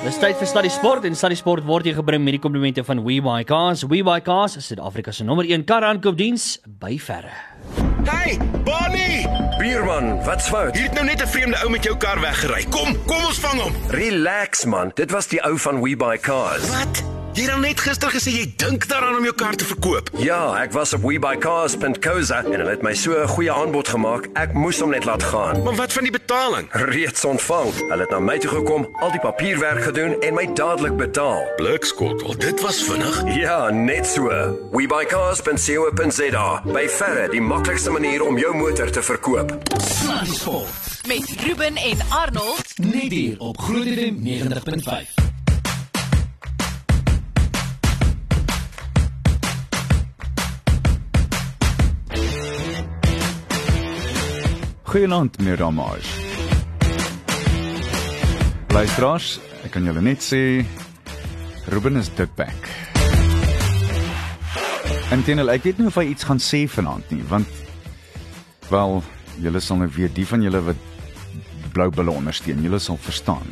Dis tyd vir Study Sport en Study Sport word hier gebring met die komplimente van WeBuyCars. WeBuyCars is Suid-Afrika se nommer 1 karaankoopdiens by verre. Hey, Bonnie! Bierman, wat's fout? Hier het nou net 'n vreemde ou met jou kar weggery. Kom, kom ons vang hom. Relax man, dit was die ou van We Buy Cars. Wat? Jy het net gister gesê jy dink daaraan om jou kar te verkoop. Ja, ek was op webuycars.co.za en hulle het my so 'n goeie aanbod gemaak. Ek moes hom net laat gaan. Maar wat van die betaling? Reeds ontvang. Hulle het na my toe gekom, al die papierwerk gedoen en my dadelik betaal. Blikskottel, dit was vinnig. Ja, net so. webuycars.co.za. By verre die maklikste manier om jou motor te verkoop. Sluddy Sport. met Ruben en Arnold. Net hier op Groot FM 90.5. Goeienaand, meneer Ramage. Luisteraars, ek kan julle net sê Ruben is dik back. Intendeel, ek weet nie of hy iets gaan sê vanaand nie, want wel, julle sal nou weet die van julle wat blou bulle ondersteun, julle sal verstaan.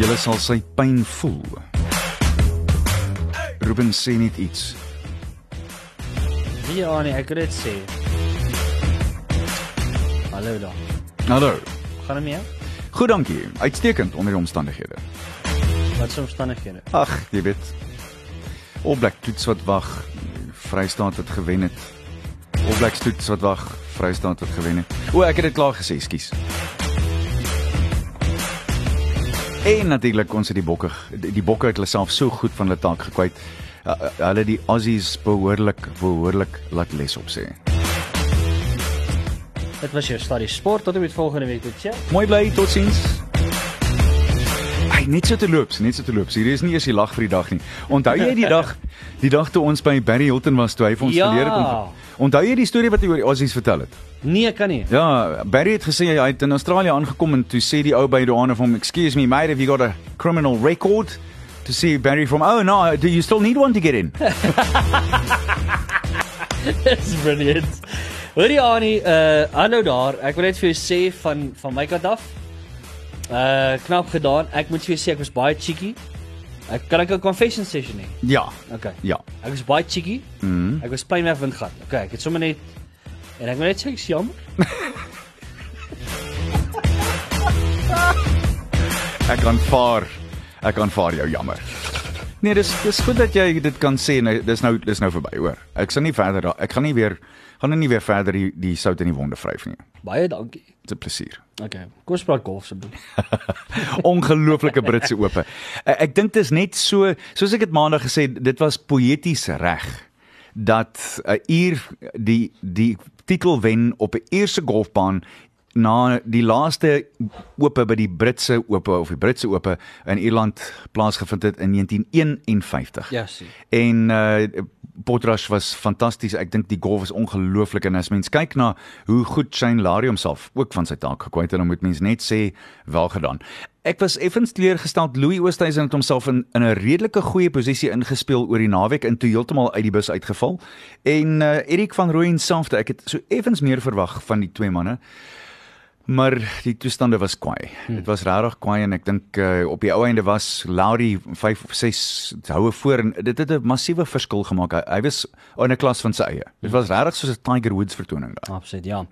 Julle sal sy pyn voel. Ruben sê net iets. Ja nee, ek kan dit sê. Hallo daar. Hallo. Gaan hom ja? Goed, dankie. Uitstekend onder die omstandighede. Wat se omstandighede? Ag, jy weet. All Black toets wat wag, Vrystaat wat gewen het. All Blacks toets wat wag, Vrystaat wat gewen het. O, ek het dit klaar gesê, skus. En natuurlik ons het die bokke die, die bokke het hulle self so goed van hulle taak gekwyt. Hulle die Aussies behoorlik behoorlik laat les op sê. Dit was jou Study Sport tot en met volgende week tot sien. Mooi bly, totsiens. Ai, net so te loop, net so te loop. Hier is nie eers die lag vir die dag nie. Onthou jy die dag, die dag toe ons by Barry Hilton was toe hy vir ons Ja. geleer het om Onthou jy die storie wat hy oor die Aussies vertel het? Nee, kan nie. Ja, Barry het gesê hy het in Australië aangekom en toe sê die ou by die douane vir hom, "Excuse me, mate, have you got a criminal record?" To see Barry from, "Oh no, do you still need one to get in?" Dis brilliant. Hoor jy Annie, uh hallo daar. Ek wil net vir jou sê van van my kant af. Uh knap gedaan. Ek moet vir jou sê ek was baie cheeky. Ek kan ek 'n confession session hê. ja. Okay. Ja. Ek was baie cheeky. Mhm. Ek was pyn weg windgat. Okay, ek het sommer net en ek wil net sê ek's jammer. Ek aanvaar. Ek aanvaar jou jammer. Nee, dis dis goed dat jy dit kan sê. Nee, dis nou dis nou verby, hoor. Ek sal nie verder daar. Ek gaan nie weer gaan nou nie weer verder die, die sout in die wonde vryf nie. Baie dankie. Dit's 'n plesier. Okay. Kom ons praat golf asseblief. Ongelooflike Britse ope. Ek, ek dink dit is net so soos ek dit maandag gesê dit was poëties reg dat 'n uur die die titel wen op 'n eerste golfbaan na die laaste ope by die Britse ope of die Britse ope in Ierland plaasgevind het in 1951. Ja, sien. En uh Potrush was fantasties. Ek dink die golf is ongelooflik en as mens kyk na hoe goed Shane Larry homself ook van sy taak gekwyt het, dan moet mens net sê wel gedaan. Ek was effens teleurgestel Louis Oosthuizen het homself in in 'n redelike goeie posisie ingespeel oor die naweek en toe heeltemal uit die bus uitgeval. En uh Erik van Rooyen selfde, ek het so effens meer verwag van die twee manne. Maar die toestande was kwaai. Hmm. Dit was regtig kwaai en ek dink uh, op die ou einde was Laurie 5 of 6 houe voor en dit het 'n massiewe verskil gemaak. Hy, hy was in 'n klas van sy eie. Dit was regtig soos 'n Tiger Woods vertoning daar. Absoluut, ja.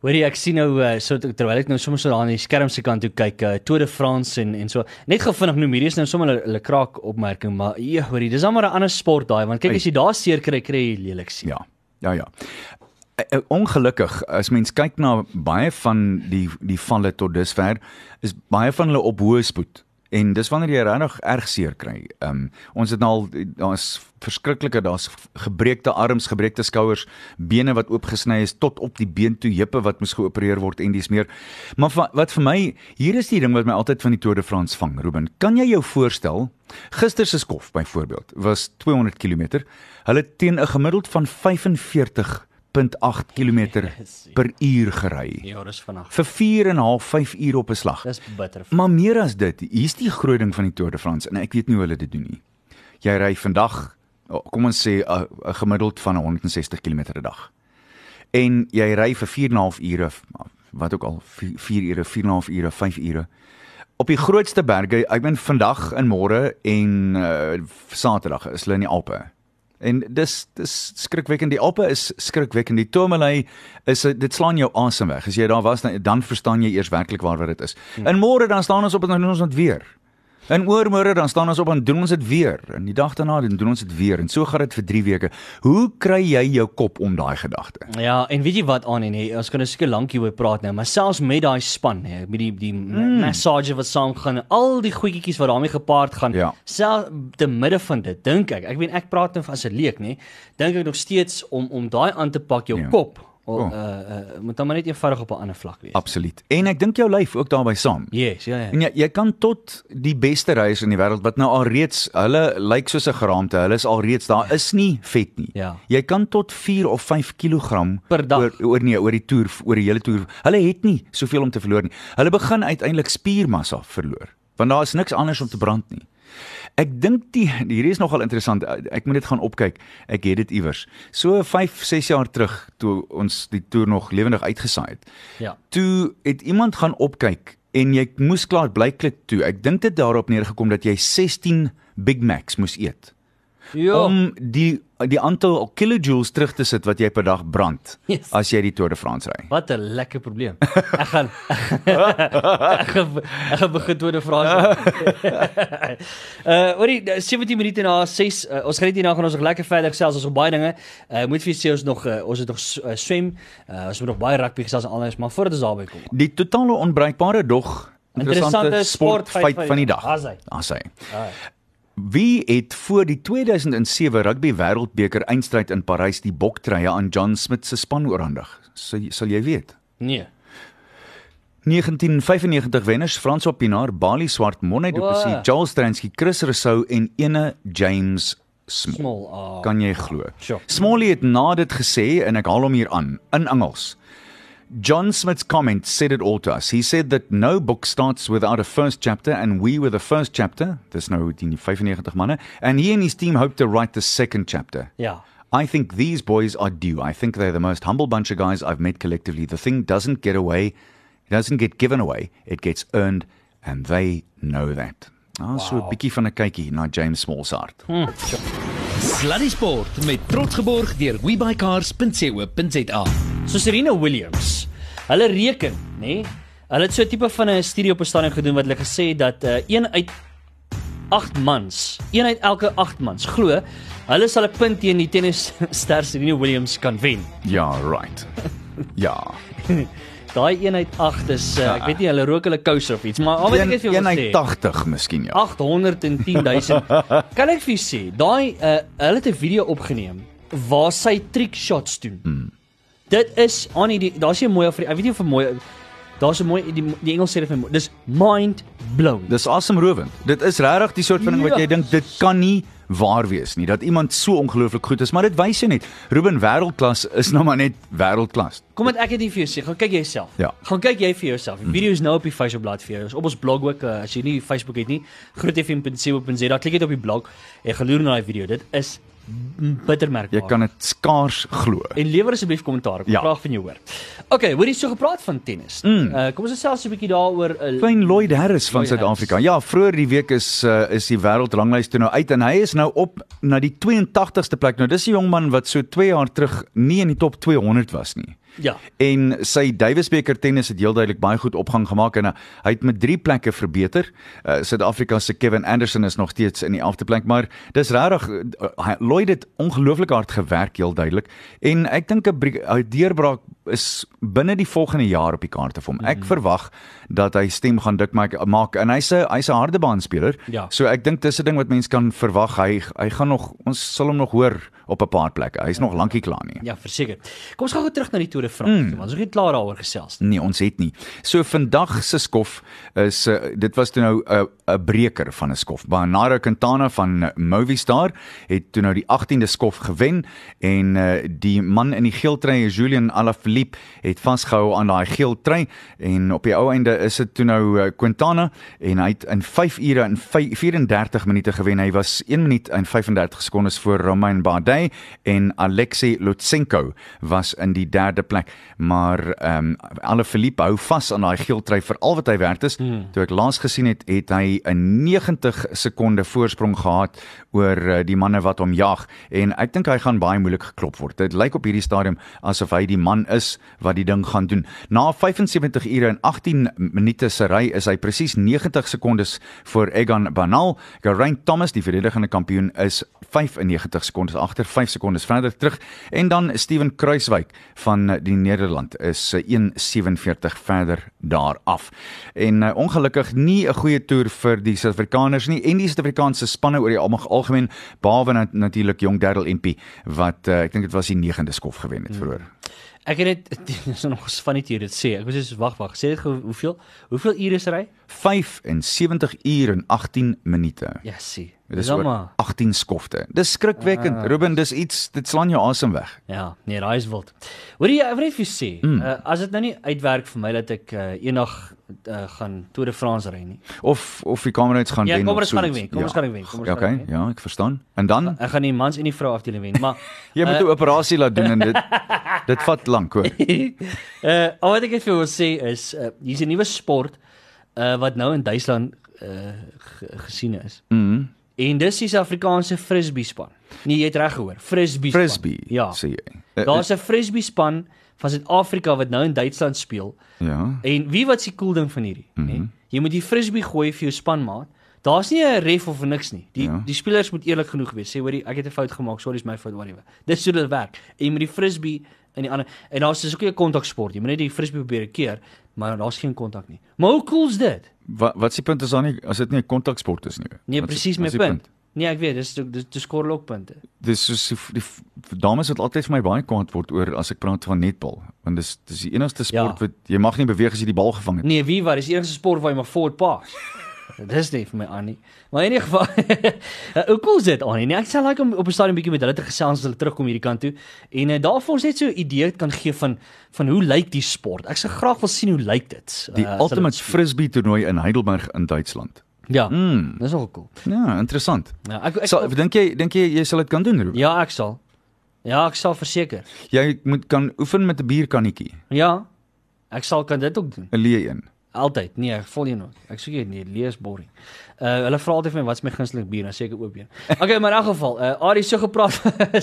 Hoorie, ek sien nou uh, so terwyl ek nou sommer so daar aan die skerm se kant toe kyk, uh, Tour de France en en so. Net gou vinnig nou hierdie is nou sommer 'n hulle kraak opmerking, maar ja, hoorie, dis almal 'n ander sport daai, want kyk as jy daar seer kry, kry jy lelik sien. Ja. Ja ja. Eh, eh, Ongelukkig as mens kyk na baie van die die valle tot dusver is baie van hulle op hoë spoed en dis wanneer jy regtig erg seer kry. Ehm um, ons het nou al daar's verskriklike daar's gebreekte arms, gebreekte skouers, bene wat oopgesny is tot op die been toe, heupe wat moes geopereer word en dis meer. Maar va, wat vir my hier is die ding wat my altyd van die Tour de France vang, Ruben. Kan jy jou voorstel gister se skof byvoorbeeld was 200 km. Hulle teen 'n gemiddeld van 45.8 km per uur gery Ja, dis vanaand. vir 4 en 'n half 5 ure op 'n slag. Dis bitter. Maar meer as dit, hier's die groot ding van die Tour de France en ek weet nie hoe hulle dit doen nie. Jy ry vandag, oh, kom ons sê 'n 'n gemiddeld van 160 km 'n dag. En jy ry vir 4 en 'n half ure, wat ook al 4 ure, 4 en 'n half ure, 5 ure op die grootste berge, ek ben vandag en môre en uh, Saterdag is hulle in die Alpe. En dis dis skrikwekkend. Die Alpe is skrikwekkend. Die Tourmalet is dit slaan jou asem weg. As jy daar was, dan, dan verstaan jy eers werklik waar wat dit is. Hmm. En môre dan staan ons op en dan doen ons dit weer. En oormôre dan staan ons op en doen ons dit weer. En die dag daarna dan doen ons dit weer. En so gaan dit vir 3 weke. Hoe kry jy jou kop om daai gedagte? Ja, en weet jy wat aan en nee, ons kan nou seker lank hieroor praat nou, maar selfs met daai span, hè, met die die mm. massage wat saam gaan, al die goedjies wat daarmee gepaard gaan, Ja. self te midde van dit, dink ek. Ek weet ek praat nou as 'n leek, nê. Dink ek nog steeds om om daai aan te pak jou ja. kop. O, Oh. uh, uh, moet dan maar net eenvoudig op 'n ander vlak wees. Absoluut. En ek dink jou lyf ook daarbey saam. Yes, ja ja. En jy, jy kan tot die beste reiers in die wêreld wat nou al reeds hulle lyk soos 'n geraamte. Hulle is al reeds daar is nie vet nie. Ja. Jy kan tot 4 of 5 kg Per dag. oor oor nee, oor die toer oor die hele toer. Hulle het nie soveel om te verloor nie. Hulle begin uiteindelik spiermassa verloor. Want daar is niks anders om te brand nie. Ek dink die hierdie is nogal interessant. Ek moet dit gaan opkyk. Ek het dit iewers. So 5, 6 jaar terug toe ons die toer nog lewendig uitgesaai het. Ja. Toe het iemand gaan opkyk en jy moes klaar blyklik toe. Ek dink dit daarop neergekom dat jy 16 Big Macs moes eet Ja. om die die aantal kilojoules terug te sit wat jy per dag brand Yes. as jy die Tour de France ry. Wat 'n lekker probleem. Ek gaan ek gaan ek gaan begin toe 'n vraag. uh oorie 17 minute na 6. Uh, ons gaan net hierna gaan ons nog lekker verder gesels ons op baie dinge. Uh moet vir sê ons nog uh, ons het nog uh, swem. Uh ons moet nog baie rugby gesels en alles, maar voordat ons daarby kom. Die totale onbruikbare dog Interessante sportfeit sportfeit van die dag. Daar's hy. Daar's hy. Wie het voor die 2007 rugby wêreldbeker eindstryd in Parys die boktreie aan John Smith se span oorhandig? Sal, sal jy weet? nee. 1995 wenners François Pinaar, Bali Swart, Monne Du Plessis, Wow. Charles Transky, Chris Rousseau en ene James Small. Small. Ah. Kan jy glo? Sure. Smalley het na dit gesê en ek haal hom hier aan in Engels. John Smith's comment said it all to us. He said that no book starts without a first chapter, and we were the first chapter. There's no 95 manne, and he and his team hope to write the second chapter. Ja. I think these boys are due. I think they're the most humble bunch of guys I've met collectively. The thing doesn't get away, it doesn't get given away, it gets earned, and they know that. Ah, so 'n bietjie van 'n kykie na James Small se hart. Sluddy Sport met trots geborg deur webycars.co.za. So Serena Williams. Hulle reken, nê? Hulle het so 'n tipe van 'n studie op 'n stadium gedoen wat hulle gesê het dat uh, een uit 8 mans, een uit elke 8 mans glo hulle sal 'n punt teen die tennisster Serena Williams kan wen. Ja, right. Ja. Daai een uit 8 is uh, ek weet nie hulle rook hulle kous of iets, maar al wat ek net vir jou een wil uit sê. 80 miskien ja. 810 000. Kan ek vir jou sê, daai uh, hulle het 'n video opgeneem waar sy trick shots doen. Mm. Dit is Annie, die- daar's 'n mooi of ek weet nie of 'n mooi daar's 'n mooi die, die Engels sê dit vir my, dis mind blown. Dis asemrowend. Dit is regtig die soort van ding wat Ja. jy dink dit kan nie waar wees nie dat iemand so ongelooflik goed is, maar dit wys jou net Ruben wêreldklas is nou maar net wêreldklas. Kom met ek het nie vir jou sê, gaan kyk jouself. Ja. Gaan kyk jy vir jouself. Die video is nou op die Facebook bladsy vir jou. Is op ons blog ook uh, as jy nie Facebook het nie, grootfm.co.za, klik net op die blog en geloer na daai video. Dit is bitter merkbaar. Jy kan dit skaars glo. En lewer asseblief kommentaar. Ek wil Ja. graag van jou hoor. Okay, hoorie so gepraat van tennis. Mm. Uh, kom ons gesels 'n bietjie daaroor. Uh, Fyn Lloyd Harris van Suid-Afrika. Ja, vroeër die week is uh, is die wêreldranglys toe nou uit en hy is nou op na die 82ste plek. Nou dis 'n jong man wat so 2 jaar terug nie in die top 200 was nie. ja. En sy Davis beker tennis het heel duidelik baie goed opgang gemaak en uh, hy het met 3 plekke verbeter. Uh, Suid-Afrika se Kevin Anderson is nog steeds in die 11de plek, maar dis regtig uh, Lloyd het ongelooflik hard gewerk heel duidelik. En ek dink 'n deurbraak is binne die volgende jaar op die kaarte vir hom. Ek verwag dat hy stem gaan dik maak, maak en hy's 'n hy's 'n harde baan speler. Ja. So ek dink dis 'n ding wat mense kan verwag. Hy hy gaan nog ons sal hom nog hoor op 'n paar plekke. Hy's nog lankie klaar nie. Ja, verseker. Kom ons gaan gou terug na die Tour de France. Mm. Want ons het nie klaar daaroor gesels nie. Nee, ons het nie. So vandag se skof is uh, dit was toe nou 'n uh, 'n breker van 'n skof. Bernardo Quintana van Movistar het toe nou die 18de skof gewen en uh, die man in die geel trui, Julian Alaphilippe, het vasgehou aan daai geel trui en op die ou einde is dit toe nou uh, Quintana en hy het in 5 ure en 5, 34 minute gewen. Hy was 1 minuut en 35 sekondes voor Romain Bardet Day en Alexei Lutsenko was in die derde plek. Maar ehm um, alle Philippe hou vas aan daai geeltrui vir al wat hy werd is. Hmm. Toe ek laas gesien het, het hy 'n 90 sekonde voorsprong gehad oor uh, die manne wat hom jag en ek dink hy gaan baie moeilik geklop word. Dit lyk op hierdie stadium asof hy die man is wat die ding gaan doen. Na 75 ure en 18 minute se ry is hy presies 90 sekondes voor Egan Bernal. Geraint Thomas, die verdedigende kampioen, is 95 sekondes agter, 5 sekondes verder terug en dan Steven Kruiswyk van die Nederland is 1.47 verder daar af. En uh, ongelukkig nie 'n goeie toer vir die Suid-Afrikaners nie en die Suid-Afrikaanse spanne oor die algemeen behalwe nat natuurlik jong Darryl MP wat uh, ek dink dit was die 9de skof gewen het vroeër. Ek het dit dis nog van die dit sê. Ek was so wag wag. Sê dit gou hoeveel hoeveel ure is ry? 75 ure en 18 minute. Ja, sien. Dit is oor 18 skofte. Dis skrikwekkend. Ah. Ruben, dis iets dit slaan jou asem weg. Ja, nee, daai is wild. Hoor jy, ek wil net vir sê, mm. uh, as dit nou nie uitwerk vir my dat ek uh, eendag uh, gaan Tour de France ry nie. Of of die Kamerads gaan ja, wen. Ja, kom ons gaan wen. Kom ons gaan wen. Kom ons ja, okay, ja, ek verstaan. En dan ek gaan die mans en die vrou afdeling wen, maar jy moet 'n uh, operasie laat doen en dit dit vat lank hoor. uh, al wat ek vir wil sê is uh, hier's 'n nuwe sport uh, wat nou in Duitsland uh, gesien is. Mhm. En dis die Suid-Afrikaanse frisbee span. Nee, jy het reg gehoor. Frisbee span. Frisbee. Ja. Sê jy. Uh, Daar's 'n frisbee span van Suid-Afrika wat nou in Duitsland speel. Ja. En wie wat se cool ding van hierdie, mm -hmm. nê? Nee? Jy moet die frisbee gooi vir jou spanmaat. Daar's nie 'n ref of niks nie. Die ja. die spelers moet eerlik genoeg wees. Sê hoorie, ek het 'n fout gemaak. Sorry, is my fout, whatever. Dis hoe dit werk. En jy moet die frisbee in die ander en daar's dus ook 'n kontaksport. Jy moet net die frisbee probeer keer, maar daar's geen kontak nie. Maar hoe cool is dit? Wat wat se punt is dan nie as dit nie 'n kontaksport is nie? Nee, presies my punt. punt. Nee, ek weet, dis dis dis skorlokpunte. Dis soos die, die dames wat altyd vir my baie kwaad word oor as ek praat van netbal, want dis dis die enigste sport ja. wat jy mag nie beweeg as jy die bal gevang het. Nee, wie wat, dis die enigste sport waar jy mag forward pass. Dis nie vir my Annie. Maar in enige geval, hoe cool is dit Annie? Nee, ek sal like om op 'n stadium bietjie met hulle te gesels as hulle terugkom hierdie kant toe en uh, daar vir ons net so 'n idee kan gee van van hoe lyk die sport. Ek sou graag wil sien hoe lyk dit. Die uh, Ultimate Frisbee toernooi in Heidelberg in Duitsland. Ja. Mm. Dis ook cool. Ja, interessant. Ja, ek ek sal, dink jy dink jy jy sal dit kan doen, Ruben? Ja, ek sal. Ja, ek sal verseker. Jy moet kan oefen met 'n bierkannetjie. Ja. Ek sal kan dit ook doen. 'n Leë een. Altyd. Nee, ek vol jou nog. Ek soek jy nee, lees boring. Uh hulle vra altyd vir my wat's my gunsteling bier, dan sê ek oop bier. Okay, maar in elk geval, uh Ari so gepraat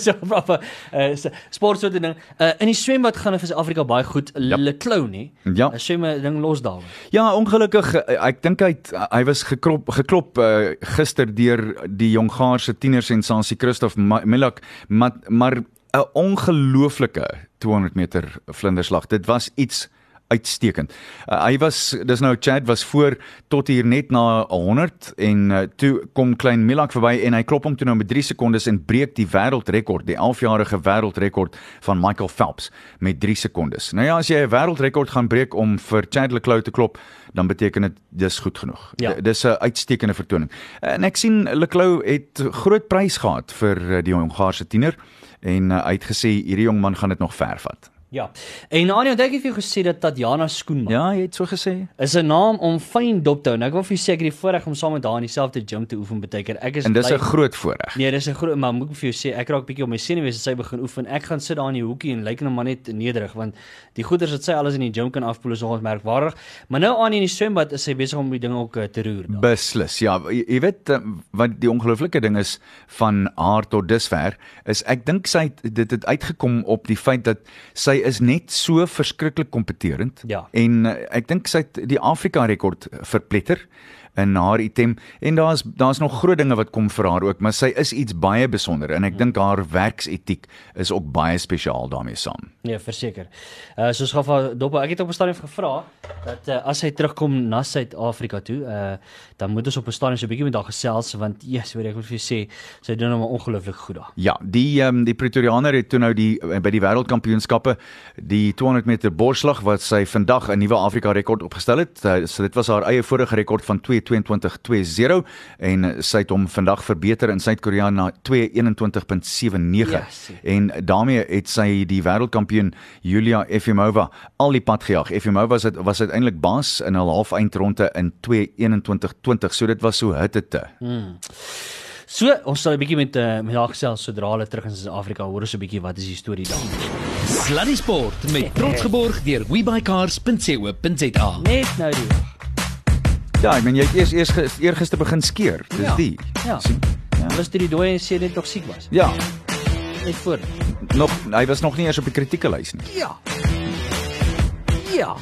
so gepraat van uh sport so 'n ding. Uh in die swembad gaan vir Suid-Afrika baie goed. Yep. Le Clou nie. Ja. Uh, swem 'n ding los daar. Ja, ongelukkig ek dink hy hy was geklop geklop uh, gister deur die jong Gaarse tiener sensasie Christof Milak, maar maar 'n ongelooflike 200 meter vlinderslag. Dit was iets uitstekend. Uh, hy was dis nou Chad was voor tot hier net na 100 en uh, toe kom klein Milak verby en hy klop hom toe nou met 3 sekondes en breek die wêreldrekord, die 11-jarige wêreldrekord van Michael Phelps met 3 sekondes. Nou ja, as jy 'n wêreldrekord gaan breek om vir Chad Leclerc te klop, dan beteken dit dis goed genoeg. Ja. Dis 'n uitstekende vertoning. En ek sien Leclerc het groot prys gehad vir uh, die Hongaarse tiener en uh, hy het gesê hierdie jong man gaan dit nog ver vat. Ja. En Anja, dink ek het vir jou gesê dat Tatiana Skoenman. Ja, jy het so gesê. Is 'n naam om fyn dop te hou. Nou ek wil vir jou sê ek het die voorreg om saam met haar in dieselfde gym te oefen baie keer. Ek is En dis 'n groot voorreg. Nee, dis 'n groot maar moet ek vir jou sê ek raak bietjie op my senuwees as sy begin oefen. Ek gaan sit daar in die hoekie en lyk net maar net nederig want die goeders wat sy alles in die gym kan afpoel is nogal merkwaardig. Maar nou aan in die swembad is sy besig om die dinge ook uh, te roer. Daar. Beslis. Ja, jy, jy weet uh, wat die ongelooflike ding is van haar tot dusver is ek dink sy het dit het uitgekom op die feit dat sy is net so verskriklik kompeterend ja. en uh, ek dink sy het die Afrika rekord verpletter in haar item en daar's daar's nog groot dinge wat kom vir haar ook maar sy is iets baie besonder en ek dink haar werksetiek is ook baie spesiaal daarmee saam. Nee, verseker. Uh soos Gafa Dop, ek het op 'n stadium gevra dat uh, as hy terugkom na Suid-Afrika toe, uh dan moet ons op 'n stadium so 'n bietjie met haar gesels want yes, weet ek wil vir jou sê, sy doen hom ongelooflik goed daar. Ja, die ehm um, die Pretoriaaner het toe nou die by die wêreldkampioenskappe die 200 meter borsslag wat sy vandag 'n nuwe Afrika rekord opgestel het. Uh, so dit was haar eie vorige rekord van 2:22.20 en sy het hom vandag verbeter in Suid-Korea na 2:21.79 yes. en daarmee het sy die wêreldkampioen Julia Efimova al die pad gejaag. Efimova was dit was uiteindelik baas in 'n half eindronde in 2:21.20. So dit was so hitte te. Hmm. So, ons sal 'n bietjie met uh, met haar gesels sodra hulle terug in Suid-Afrika hoor ons 'n bietjie wat is die storie daar. Sluddy Sport met trots geborg deur webuycars.co.za. Net nou die. Ja, ek meen jy het eers eers eergister begin skeer. Dis Ja. die. Ja. Sien? Ja. Was dit die dooie en sê dit nog siek was. Ja, Net voor. nog hy was nog nie eers op die kritieke lys nie. Ja. Ja.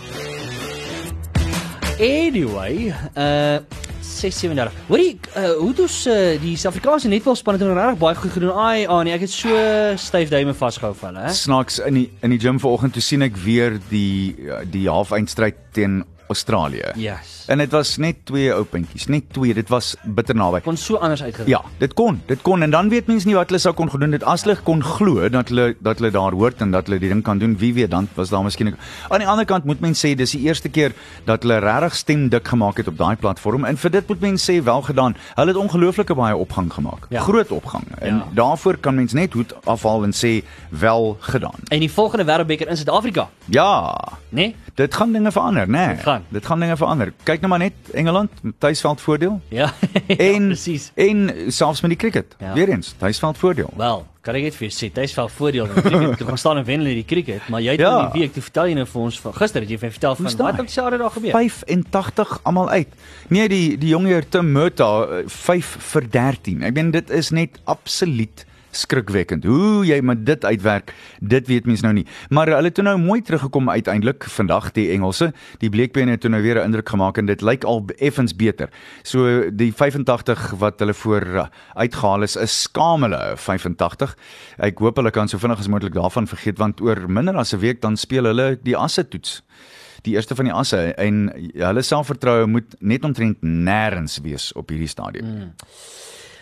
Anyway, uh 637. Hoorie, uh hoe doen uh, die Suid-Afrikaanse netbalspan het nou regtig baie goed gedoen. Ai, ah nee, ek het so styf duime vasgehou vir hulle, hè. Snaaks in die in die gym vanoggend toe sien ek weer die die halfeindstryd teen Australië. Yes. En dit was net twee ou puntjies, net twee. Dit was bitter naby. Kon so anders uitgewerk. Ja, dit kon, dit kon en dan weet mense nie wat hulle sou kon gedoen het as hulle kon glo dat hulle dat hulle daar hoort en dat hulle die ding kan doen. Wie weet dan was daar miskien aan die ander kant moet mense sê dis die eerste keer dat hulle regtig stem dik gemaak het op daai platform en vir dit moet mense sê wel gedaan. Hulle het ongelooflike baie opgang gemaak. Ja. Groot opgang. En Ja. daarvoor kan mens net hoed afhaal en sê wel gedaan. En die volgende wêreldbeker in Suid-Afrika, Ja, né? Nee? dit gaan dinge verander, né? Nee. Dit gaan. Dit gaan dinge verander. Kyk nou maar net Engeland, tuisveld voordeel. Ja. En ja, presies. en selfs met die cricket. Ja. Weer eens, tuisveld voordeel. Wel, kan ek net vir jou sê, wel voordeel in cricket. Toe gaan staan en wen hulle die cricket, maar jy het Ja. ja. die week toe vertel jy nou vir ons van gister het jy vir my vertel van staan wat op Saterdag gebeur. 85 almal uit. Nee, die die jong heer Tim Murta eh, 5 vir 13. Ek meen dit is net absoluut skrikwekkend. Hoe jy met dit uitwerk, dit weet mens nou nie. Maar hulle het toe nou mooi teruggekom uiteindelik vandag die Engelse. Die bleekbene het toe nou weer 'n indruk gemaak en dit lyk al effens beter. So die 85 wat hulle voor uh, uitgehaal is, is skamele 85. Ek hoop hulle kan so vinnig as moontlik daarvan vergeet want oor minder as 'n week dan speel hulle die asse toets die eerste van die asse en hulle selfvertroue moet net omtrent nêrens wees op hierdie stadium. Mm.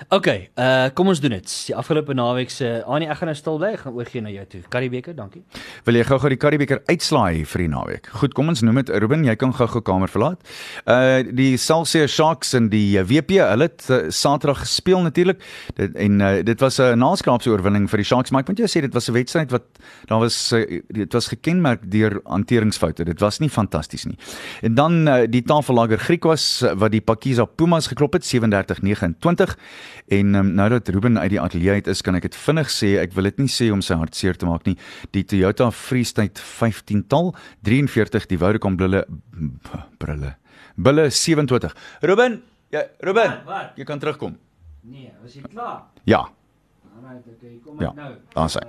Okay, uh kom ons doen dit. Die afgelope naweek se Annie, ek gaan nou stil bly, ek gaan oorgie na jou toe. Karibeker, dankie. Wil jy gou-gou die Karibeker uitslaai vir die naweek? Goed, kom ons noem dit Ruben, jy kan gou-gou kamer verlaat. Uh die Celsius Sharks en die uh, WP, hulle het uh, Saterdag gespeel natuurlik. Dit en uh, dit was 'n naskaapse oorwinning vir die Sharks, maar ek moet jou sê dit was 'n wedstryd wat daar was uh, dit was gekenmerk deur hanteringsfoute. Dit was nie fantasties nie. En dan uh, die tafellager Griekwas uh, wat die Pakiza Pumas geklop het 37-29 en um, nou dat Ruben uit die ateljee uit is, kan ek dit vinnig sê, ek wil dit nie sê om sy hart seer te maak nie. Die Toyota Freestyle 15 tal 43 die Vodacom brille brille bulle 27. Ruben, ja, Ruben, Wat, wat? jy kan terugkom. Nee, was jy klaar? Ja. Alright, okay, kom Ja, nou. daar's hy.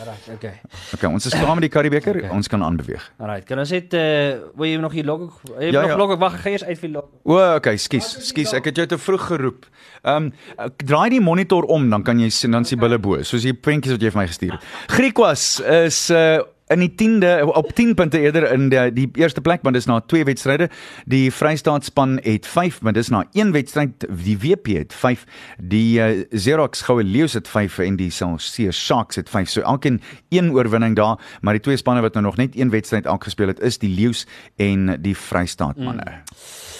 Alright, okay. Okay, ons is klaar met die Karibeker. Okay. Ons kan aanbeweeg. Alright, kan ons net uh wil jy nog hier log? Jy Ja, nog ja. log, wag, gaan eers uit vir log. O, okay, skus, skus, ek het jou te vroeg geroep. Ehm um, draai die monitor om dan kan jy sien dan sien bulle bo, soos die prentjies wat jy vir my gestuur het. Griekwas is uh in die 10de op 10 punte eerder in die, die eerste plek want dis na twee wedstryde. Die Vrystaatspan het 5, maar dis na een wedstryd. Die WP het 5. Die uh, Xerox Goue Leeu's het 5 en die Celsius Sharks het 5. So elkeen een oorwinning daar, maar die twee spanne wat nou nog net een wedstryd elk gespeel het, is die Leeu's en die Vrystaatmanne. Mm.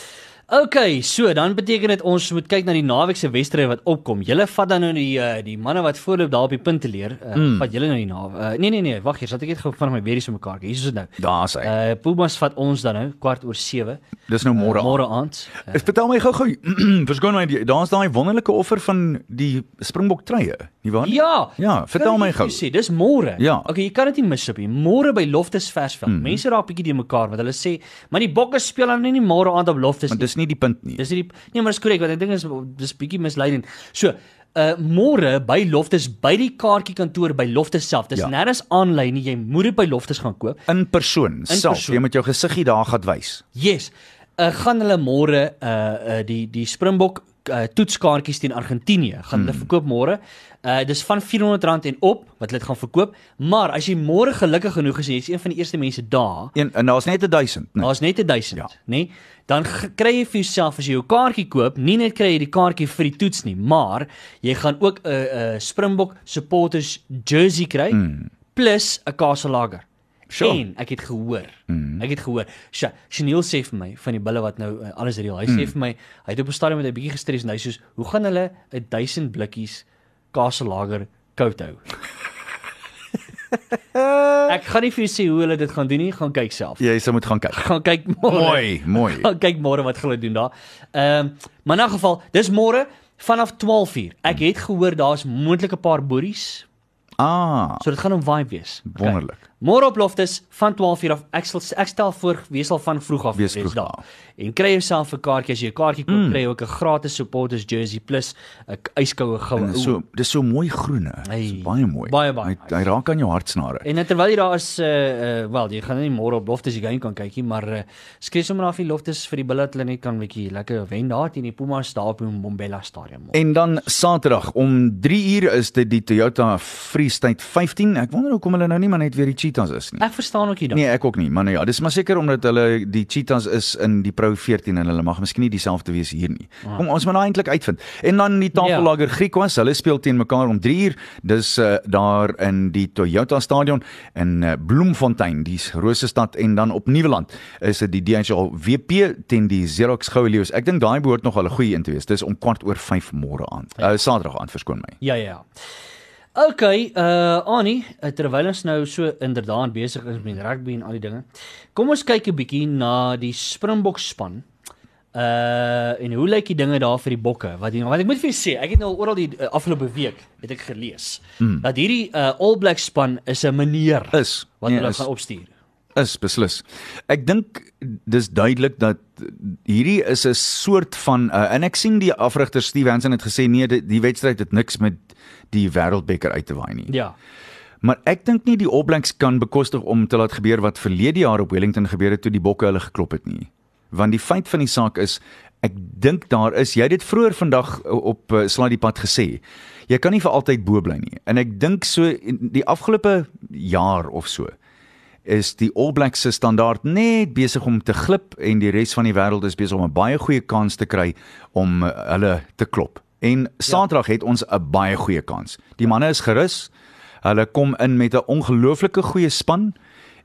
Okay, so dan beteken dit ons moet kyk na die naweek se wedstryde wat opkom. Julle vat dan nou die uh, die manne wat voorloop daar op die punte leer. Uh, mm. Vat julle nou die naweek. Uh, nee nee nee, wag eers, laat ek net gou van my weer so mekaar. Hier is dit nou. Daar's hy. Uh Pumas vat ons dan nou kwart oor 7. Dis nou môre. Uh, môre aand. Uh, Ek vertel my gou-gou. Verskoon my, daar's daai wonderlike offer van die Springbok truie, nie waar? nie? Ja. Ja, vertel my gou. Sê, dis môre. Ja. Okay, jy kan dit nie mis op nie. Môre by Loftus Versveld. Mm. Mense raak bietjie die mekaar want hulle sê, maar die Bokke speel dan nie môre aand op Loftus nie. Nie die punt nie. Dis nie die Nee, maar dis korrek want ek dink is dis bietjie misleidend. So, uh môre by Loftus by die kaartjiekantoor by Loftus self. Dis Ja. nêrens aanlyn nie. Jy moet dit by Loftus gaan koop. In persoon, self. persoon. Jy moet jou gesiggie daar gaan wys. Yes. Uh gaan hulle môre uh uh die die Springbok uh, toetskaartjies teen Argentinië gaan hulle verkoop môre. Uh dis van R400 en op wat hulle dit gaan verkoop. Maar as jy môre gelukkig genoeg is en jy's een van die eerste mense daar, Een en daar's net 1000, nee. Daar's net 1000, Ja. nê? Nee? Dan kry jy vir jouself as jy jou kaartjie koop, nie net kry jy die kaartjie vir die toets nie, maar jy gaan ook 'n uh, 'n Springbok supporters jersey kry mm. plus 'n kaselager. Sure. En ek het gehoor. Mm. Ek het gehoor. Sha, Chanel sê vir my van die bulle wat nou uh, alles reël. Hy mm. sê vir my hy het op 'n stadium met 'n bietjie gestres en hy sê hoe gaan hulle 'n 1000 blikkies kaselager koud hou? ek gaan nie vir jou sê hoe hulle dit gaan doen nie, gaan kyk self Jy sou moet gaan kyk. gaan kyk môre. Mooi, mooi. Gaan kyk môre wat hulle doen daar. Ehm um, maar in 'n geval, dis môre vanaf 12uur. Ek het gehoor daar's moontlik 'n paar boeries, Ah, so dit gaan 'n vibe wees. wonderlik. Môre op Loftus van 12uur af. Ek sal ek stel voor wees al van vroeg af Wees vroeg daar. En kry jouself 'n kaartjie as jy 'n kaartjie koop, mm. kry jy ook 'n gratis supporters jersey plus 'n yskoue goue. So dis so mooi groene. Hey, Dis baie mooi. baie, baie Hy, hy raak aan jou hartsnare. En terwyl jy daar is uh, uh wel, jy gaan nie môre op Loftus die game kan kykie, maar uh, skree sommer af die Loftus vir die bulle dat hulle net kan bietjie lekker wen daar teen die Pumas daar op die Mbombela stadion. En dan Saterdag om 3 uur is dit die Toyota Free State 15. Ek wonder hoekom hulle nou nie maar net weer die Cheetahs is nie. Ek verstaan ook nie dan. Nee, ek ook nie, maar nou ja, dis maar seker omdat hulle die Cheetahs is in die Pro 14 en hulle mag miskien nie dieselfde wees hier nie. Kom ons moet nou eintlik uitvind. En dan die Tafellager ja. Griekwas, hulle speel teen mekaar om 3 uur. Dis uh, daar in die Toyota stadion in uh, Bloemfontein, dis Rosestad en dan op Nieuweland is dit die DHL WP teen die Xerox Goue Leeu's. Ek dink daai behoort nog al 'n goeie een te wees. Dis om kwart oor 5 môre aand. Uh, Saterdag aand verskoon my. Ja ja ja. OK, uh Annie, uh, terwyl ons nou so inderdaad besig is met rugby en al die dinge. Kom ons kyk 'n bietjie na die Springbok span. Uh en hoe lyk die dinge daar vir die bokke? Wat die, wat ek moet vir julle sê, ek het nou oral die uh, afgelope week het ek gelees mm. dat hierdie uh All Black span is 'n meneer Is wat nee, hulle is- gaan opstuur. Is beslis. Ek dink dis duidelik dat hierdie is 'n soort van uh, en ek sien die afrigter Steve Hansen het gesê nee die, die wedstryd het niks met die wêreldbeker uit te waai nie. Ja. Maar ek dink nie die All Blacks kan bekostig om te laat gebeur wat verlede jaar op Wellington gebeur het toe die bokke hulle geklop het nie. Want die feit van die saak is ek dink daar is jy het dit vroeër vandag op uh, Slaai die pad gesê. Jy kan nie vir altyd bo bly nie. En ek dink so die afgelope jaar of so is die All Blacks se standaard net besig om te glip en die res van die wêreld is besig om 'n baie goeie kans te kry om uh, hulle te klop. En Saterdag het ons 'n baie goeie kans. Die manne is gerus. Hulle kom in met 'n ongelooflike goeie span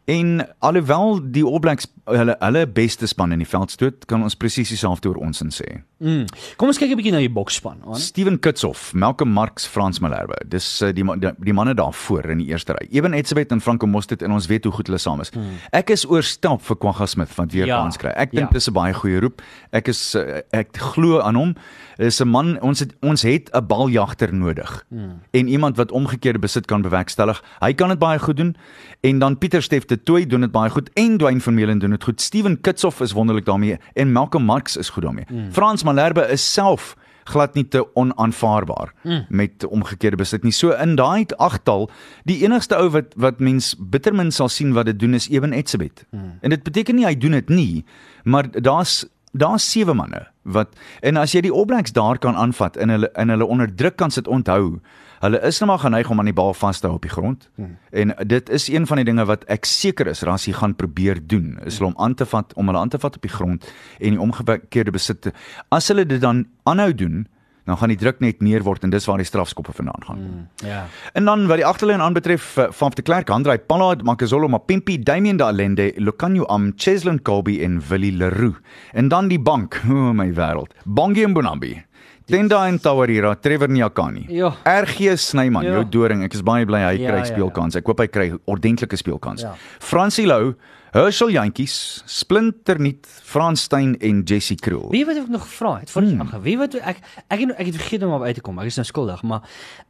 en alhoewel die All Blacks hulle hulle beste span in die veld stoot, kan ons presies dieselfde oor ons in sê. Mm. Kom ons kyk 'n bietjie na die boksspan, aan. Steven Kitshoff, Malcolm Marx, Frans Malherbe. Dis uh, die, die die manne daar voor in die eerste ry. Ewen Etzebeth en Franco Mostert en ons weet hoe goed hulle saam is. Hmm. Ek is oorstelp vir Kwagga Smith wat weer Ja, kans kry. Ek dink ja. dis 'n baie goeie roep. Ek is uh, ek glo aan hom. Is 'n man ons het ons het 'n baljagter nodig. Hmm. En iemand wat omgekeerde besit kan bewerkstellig. Hy kan dit baie goed doen. En dan Pieter Steff de Tooi doen dit baie goed en Dwayne Vermeulen doen dit goed. Steven Kitshoff is wonderlik daarmee en Malcolm Marx is goed daarmee. Hmm. Frans Malherbe is self glad nie te onaanvaarbaar mm. met omgekeerde besit nie. So in daai agtal, die enigste ou wat wat mens bittermin sal sien wat dit doen is Ewen Etzebeth. Mm. En dit beteken nie hy doen dit nie, maar daar's daar's sewe manne wat en as jy die All Blacks daar kan aanvat en hulle in hulle onder druk kan sit onthou Hulle is nou maar geneig om aan die bal vas te hou op die grond. Hmm. En dit is een van die dinge wat ek seker is Rassie gaan probeer doen, is hulle om aan te vat om hulle aan te vat op die grond en die omgekeerde besit. te- As hulle dit dan aanhou doen, dan gaan die druk net meer word en dis waar die strafskoppe vandaan gaan. Hmm. Ja. En dan wat die agterlyn aanbetref, eh, van de Klerk, Andrei Pallard, Makazolo Mapimpi, Damien Dalende, Lucanio Am, Cheslin Colby en Willie Leroux. En dan die bank, o oh my wêreld. Bongi Mbonambi. Tenda en Tawarira, Trevor Nyakani. Ja. RG Snyman, Ja. jou doring. Ek is baie bly hy Ja, kry ja, speelkans. Ek hoop hy kry ordentlike speelkans. Ja. Francie Lou, Herschel Jantjies, Splinternuut, Frans Steyn en Jessie Kroel. Wie wat ek nog gevra het, voor hmm. ag, wie wat ek ek het, ek het vergeet om op uit te kom. Ek is nou skuldig, maar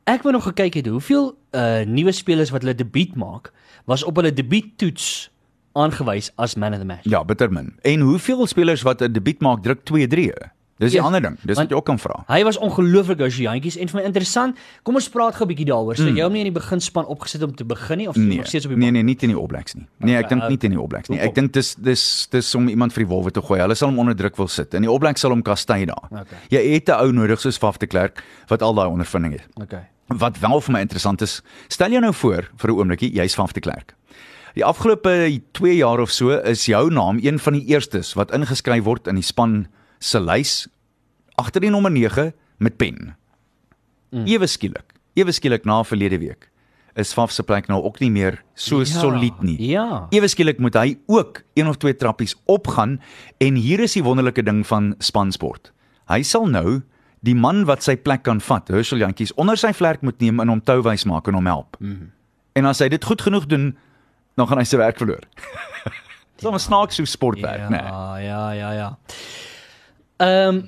ek wou nog gekyk het hoeveel uh nuwe spelers wat hulle debuut maak, was op hulle debuuttoets aangewys as man of the match. Ja, bitter min. En hoeveel spelers wat 'n debuut maak druk 2-3? Dis die Ja, ander ding. Dis wat jy ook kan vra. Hy was ongelooflik as jantjies en vir my interessant. Kom ons praat gou 'n bietjie daaroor. So mm. jy hom nie in die beginspan opgesit om te begin nie of Nee, nog steeds op die nee, nee, nie teen die All Blacks nie. Nee, ek dink nie teen die All Blacks nie. Ek dink dis dis dis om iemand vir die wolwe te gooi. Hulle sal hom onder druk wil sit en die All Blacks sal hom kastei daar. Okay. Jy het 'n ou nodig soos Faf de Klerk wat al daai ondervinding het. Okay. Wat wel vir my interessant is, stel jou nou voor vir 'n oombliekie, jy's Faf de Klerk. Die afgelope 2 jaar of so is jou naam een van die eerstes wat ingeskryf word in die span se lys agter die nommer 9 met pen. Mm. Ewe skielik, ewe skielik na verlede week is Faf se plek nou ook nie meer so ja, solied nie. Ja. Ewe skielik moet hy ook een of twee trappies opgaan en hier is die wonderlike ding van spansport. Hy sal nou die man wat sy plek kan vat, Herschel Jantjies, onder sy vlerk moet neem en hom touwys maak en hom help. Mm -hmm. En as hy dit goed genoeg doen, dan gaan hy sy werk verloor. Dis 'n snaaks so sportwerk, ja, né? Nee. Ja, ja, ja. Ehm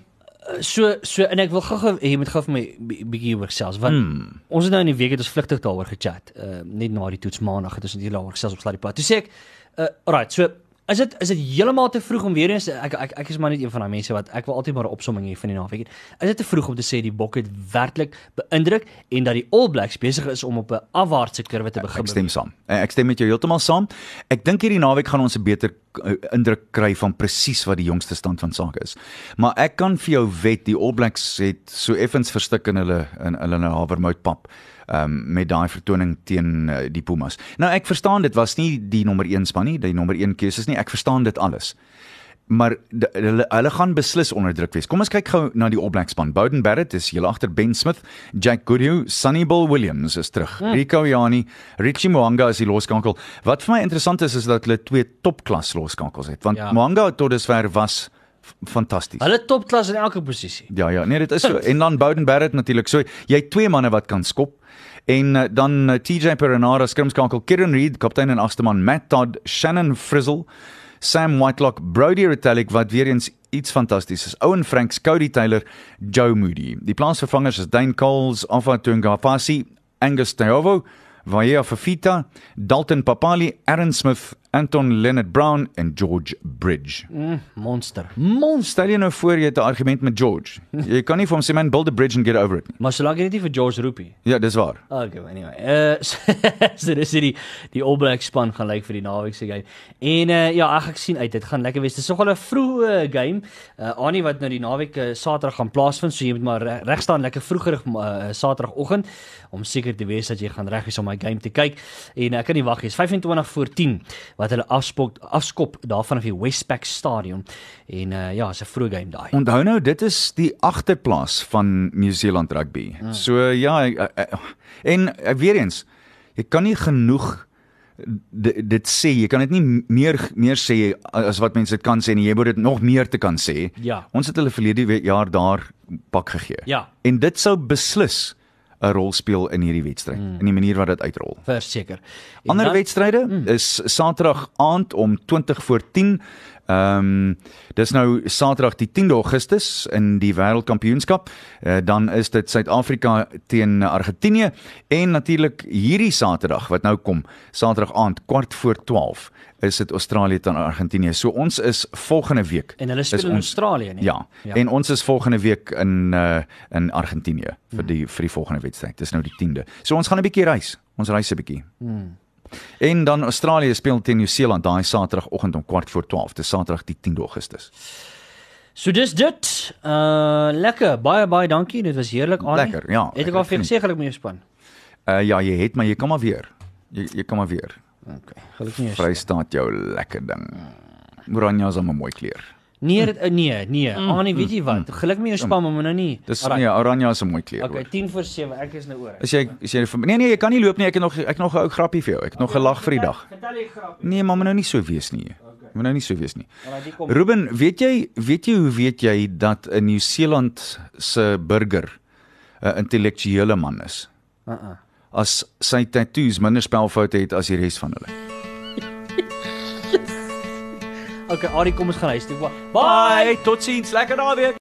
So so en ek wil gou-gou jy moet gou vir my bi- bietjie oor gesels want hmm. ons het nou in die week het ons vlugtig daaroor gechat. Uh net na die toets maandag het ons net daaroor gesels op Sluddy Pad. Toe sê ek, uh alright, so is dit is dit heeltemal te vroeg om weer eens ek ek ek is maar net een van daai mense wat ek wil altyd maar 'n opsomming hê van die naweek. Is dit te vroeg om te sê die Bokke het werklik beïndruk en dat die All Blacks besig is om op 'n afwaartse kurwe te begin Ek stem saam. Eh, Ek stem met jou heeltemal saam. Ek dink hierdie naweek gaan ons 'n beter indruk kry van presies wat die jongste stand van sake is. Maar ek kan vir jou wet die All Blacks het so effens verstik in hulle in hulle havermoutpap um, met daai vertoning teen uh, die Pumas. Nou ek verstaan dit was nie die nommer 1 span nie, die nommer 1 keuses nie. Ek verstaan dit alles. Maar hulle hulle gaan beslis onder druk wees. Kom ons kyk gou na die All Black span. Bowden Barrett is heel agter Ben Smith, Jack Goodhue, Sonny Bill Williams is terug. Hmm. Rico Ioani, Richie Mwanga is die loskankel. Wat vir my interessant is is dat hulle twee topklas loskankels het. Want Ja. Mwanga tot dusver was fantasties. Hulle topklas in elke posisie. Ja ja, nee dit is so. En dan Bowden Barrett natuurlik. So jy het twee manne wat kan skop. En uh, dan uh, TJ Perenara skrimskakel, Kieran Reid, kaptein en agste man, Matt Todd, Shannon Frizzle, Sam Whitelock, Brody Retallick wat weer eens iets fantasties is. Owen Franks, Cody Taylor, Joe Moody. Die plaasvervangers is Dane Coles, Afa Tungafasi, Angus Teovo, Vaya Fafita, Dalton Papali, Aaron Smith, Anton Leonard Brown en George Bridge. Monster. Stel jy nou voor jy het 'n argument met George. Jy kan nie vir hom sê man build a bridge and get over it nie. Maar solank jy dit nie vir George roepie. Ja, dis waar. Okay, anyway. Uh so, so dis hierdie die All Black span gaan lyk vir die naweek se game. En uh ja, ag ek sien uit. Dit gaan lekker wees. Dis nogal 'n vroeë uh, game. Uh Annie wat nou die naweek uh, Saterdag gaan plaasvind, so jy moet maar re- reg staan lekker vroegerig uh, Saterdagoggend om seker te wees dat jy gaan reg is om my game te kyk. En ek kan nie wag nie. Dis 25 voor 10 wat hulle afspok afskop daarvan af die Westpac Stadion. En uh ja, is 'n vroeë game daai. Onthou nou, dit is die agterplaas van New Zealand rugby. Hmm. So ja, en ek, weer eens, jy kan nie genoeg dit, dit sê, jy kan dit nie meer meer sê as wat mense dit kan sê nie. Jy moet dit nog meer te kan sê. Ja. Ons het hulle verlede jaar daar pak gegee. Ja. En dit sou beslis 'n rol speel in hierdie wedstryd, hmm. in die manier wat dit uitrol. Verseker. Ander dan- wedstryde mm. is Saterdag aand om 20 voor 10. Ehm um, dis nou Saterdag die 10de Augustus in die Wêreldkampioenskap. Uh, dan is dit Suid-Afrika teen Argentinië en natuurlik hierdie Saterdag wat nou kom, Saterdag aand kwart voor 12 is dit Australië teen Argentinië. So ons is volgende week. En hulle speel in ons- Australië, nee. Ja, ja. En ons is volgende week in uh in Argentinië vir die vir die volgende wedstryd. Dis nou die 10de. So ons gaan 'n bietjie reis. Ons reis 'n bietjie. Hmm. En dan Australië speel teen Nieu-Seeland daai Saterdagoggend om kwart voor 12. Dis Saterdag die 10de Augustus. So dis dit. Uh lekker. Baie baie dankie. Dit was heerlik aan. Lekker, ja. Het ek Ek al vir gesê geluk met jou span. Uh ja, jy het maar jy kan maar weer. Jy jy kan maar weer. Okay. Geluk met jou. Vrystaat jou lekker ding. Oranje is 'n mooi kleur. Nee, dit uh, nee, nee. Mm, Annie, weet jy wat? Geluk met jou span, maar nou nie. Dis Alright. nee, oranje is 'n mooi kleur. Okay, hoor. 10 voor 7. Ek is nou oor. As jy as jy Nee nee, jy kan nie loop nie. Ek het nog ek het nog 'n ou grappie vir jou. Ek het nog 'n lag vir die dag. Vertel jy grap. Nee, maar moet nou nie so wees nie. Moet nou nie so wees nie. Kom. Ruben, weet jy weet jy hoe weet jy dat 'n Nieu-Seeland se burger 'n intellektuele man is? Uh-uh. As sy tattoos minder spelfoute het as die res van hulle. Okay, Ari, kom ons gaan huis toe. Bye. Bye, totsiens, lekker naweek.